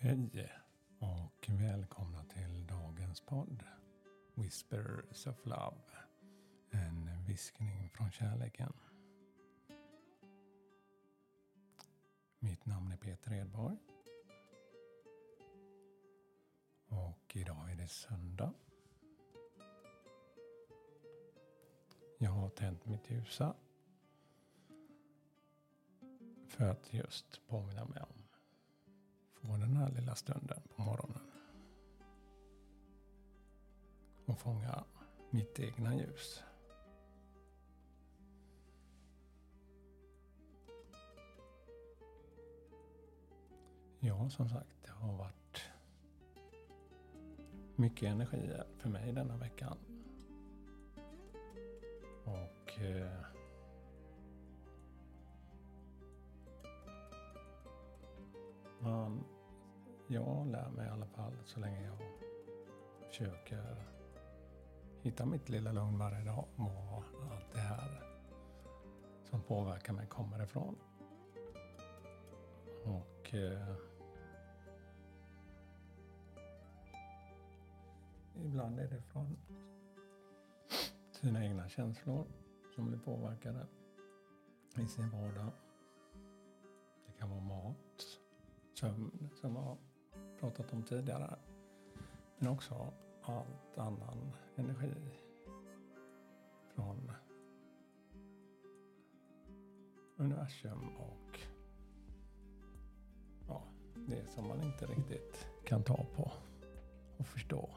Hej och välkomna till dagens podd Whispers of Love. En viskning från kärleken. Mitt namn är Peter Edborg. Och idag är det söndag. Jag har tänt mitt ljusa för att just påminna mig om få den här lilla stunden på morgonen. Och fånga mitt egna ljus. Ja, som sagt, det har varit mycket energier för mig denna veckan. Och eh, jag lär mig i alla fall så länge jag försöker hitta mitt lilla lugn varje dag. Var allt det här som påverkar mig kommer ifrån. Och eh, ibland är det från sina egna känslor som blir påverkade i sin vardag. Det kan vara mat, sömn som har pratat om tidigare. Men också allt annan energi från universum och ja, det som man inte riktigt kan ta på och förstå.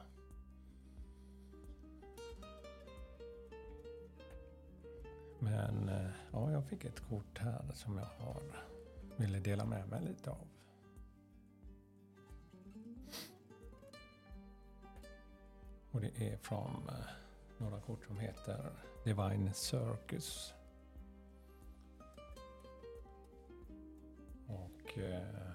Men eh, ja, jag fick ett kort här som jag har ville dela med mig lite av. Och det är från eh, några kort som heter Divine Circus. Och eh,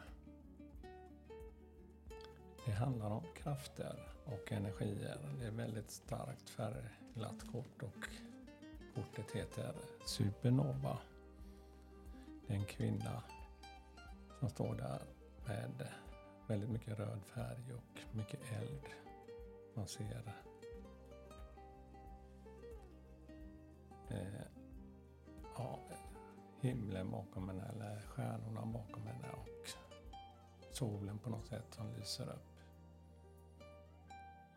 det handlar om krafter och energier. Det är väldigt starkt färgglatt kort och kortet heter Supernova. Det är en kvinna som står där med väldigt mycket röd färg och mycket eld. Man ser eh, ja, himlen bakom henne eller stjärnorna bakom henne och solen på något sätt som lyser upp.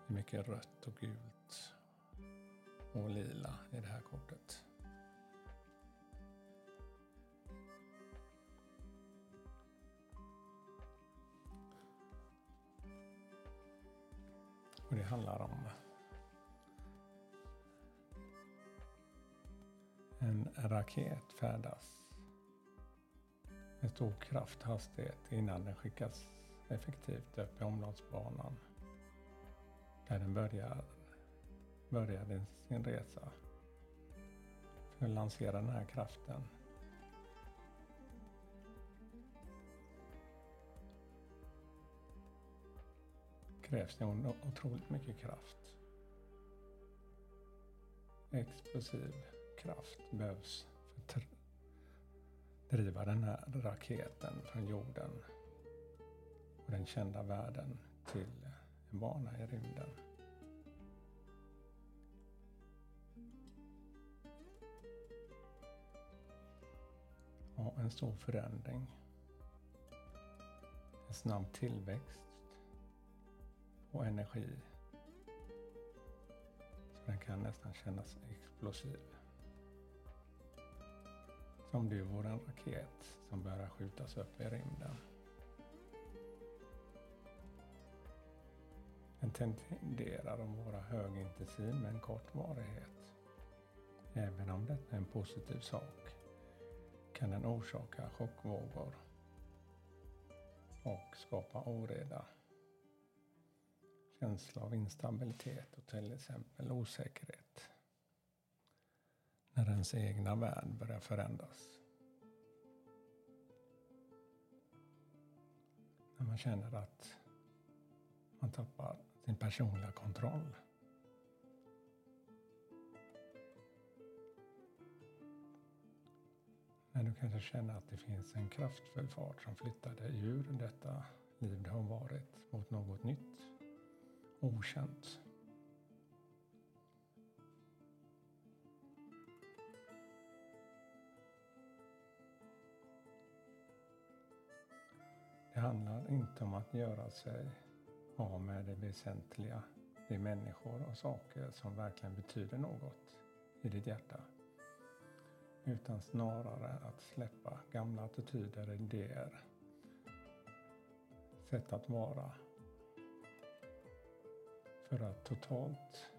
Det är mycket rött och gult och lila i det här kortet. Det handlar om en raket färdas med stor krafthastighet innan den skickas effektivt upp i omloppsbanan. Där den börjar, börjar sin resa. För att lansera den här kraften krävs det otroligt mycket kraft. Explosiv kraft behövs för att driva den här raketen från jorden och den kända världen till en bana i rymden. Ja, en stor förändring. En snabb tillväxt och energi. Så den kan nästan kännas explosiv. Som det vore en raket som börjar skjutas upp i rymden. Den tenderar att vara högintensiv med en kort varighet. Även om detta är en positiv sak kan den orsaka chockvågor och skapa oreda känsla av instabilitet och till exempel osäkerhet. När ens egna värld börjar förändras. När man känner att man tappar sin personliga kontroll. När du kanske känner att det finns en kraftfull fart som flyttar dig ur detta liv du har varit mot något nytt, okänt. Det handlar inte om att göra sig av med det väsentliga, de människor och saker som verkligen betyder något i ditt hjärta. Utan snarare att släppa gamla attityder, idéer, sätt att vara. För att totalt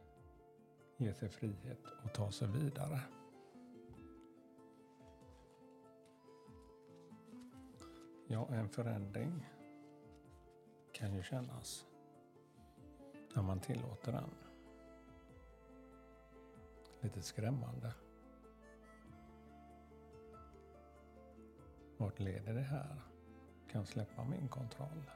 ge sig frihet och ta sig vidare. Ja, en förändring kan ju kännas när man tillåter den. Lite skrämmande. Vart leder det här? Kan släppa min kontroll?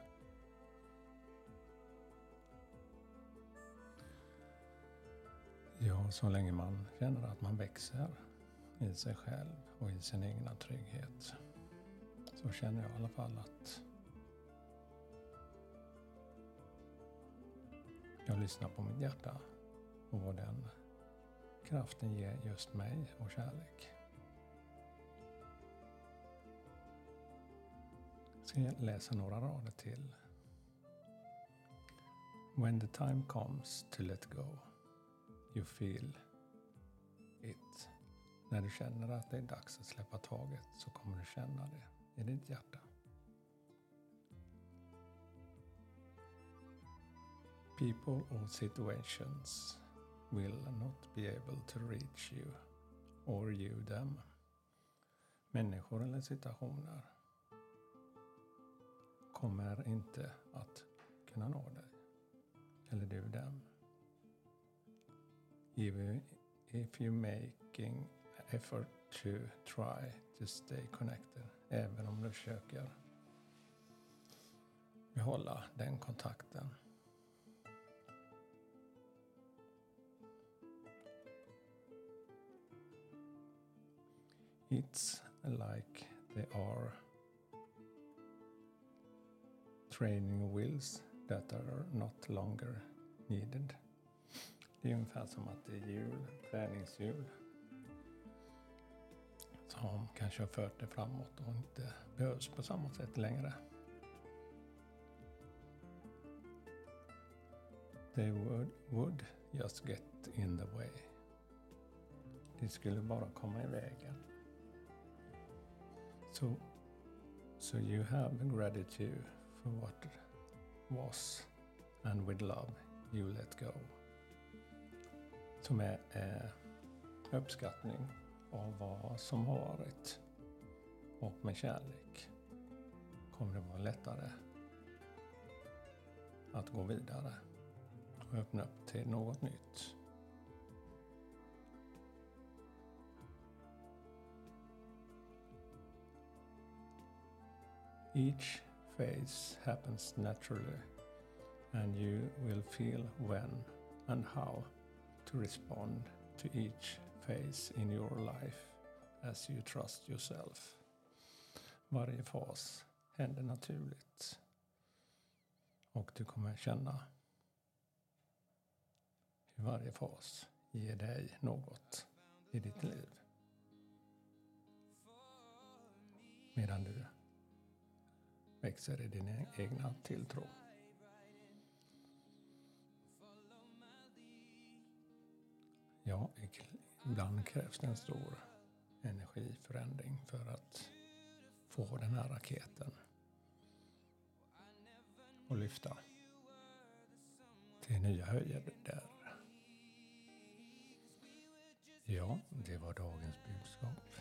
Så länge man känner att man växer i sig själv och i sin egna trygghet så känner jag i alla fall att jag lyssnar på mitt hjärta och vad den kraften ger just mig och kärlek. Jag ska läsa några rader till. When the time comes to let go you feel it. När du känner att det är dags att släppa taget så kommer du känna det i ditt hjärta. People or situations will not be able to reach you or you them. Människor eller situationer kommer inte att kunna nå dig. Eller du dem. If you making effort to try to stay connected. Även om du försöker behålla den kontakten. It's like they are training wheels that are not longer needed. Det är ungefär som att det är hjul, träningshjul som kanske har fört det framåt och inte behövs på samma sätt längre. They would, would just get in the way. Det skulle bara komma i vägen. So, so you have gratitude for what was and with love you let go. Som är eh, uppskattning av vad som har varit. Och med kärlek kommer det vara lättare att gå vidare och öppna upp till något nytt. Each phase happens naturally and you will feel when and how to respond to each phase in your life as you trust yourself. Varje fas händer naturligt. Och du kommer känna hur varje fas ger dig något i ditt liv. Medan du växer i din egna tilltro. Ja, ibland krävs det en stor energiförändring för att få den här raketen att lyfta till nya höjder. Ja, det var dagens budskap.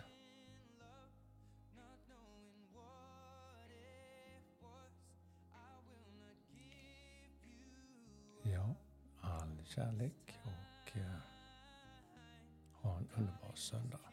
Ja, all kärlek och eh, ha en underbar söndag.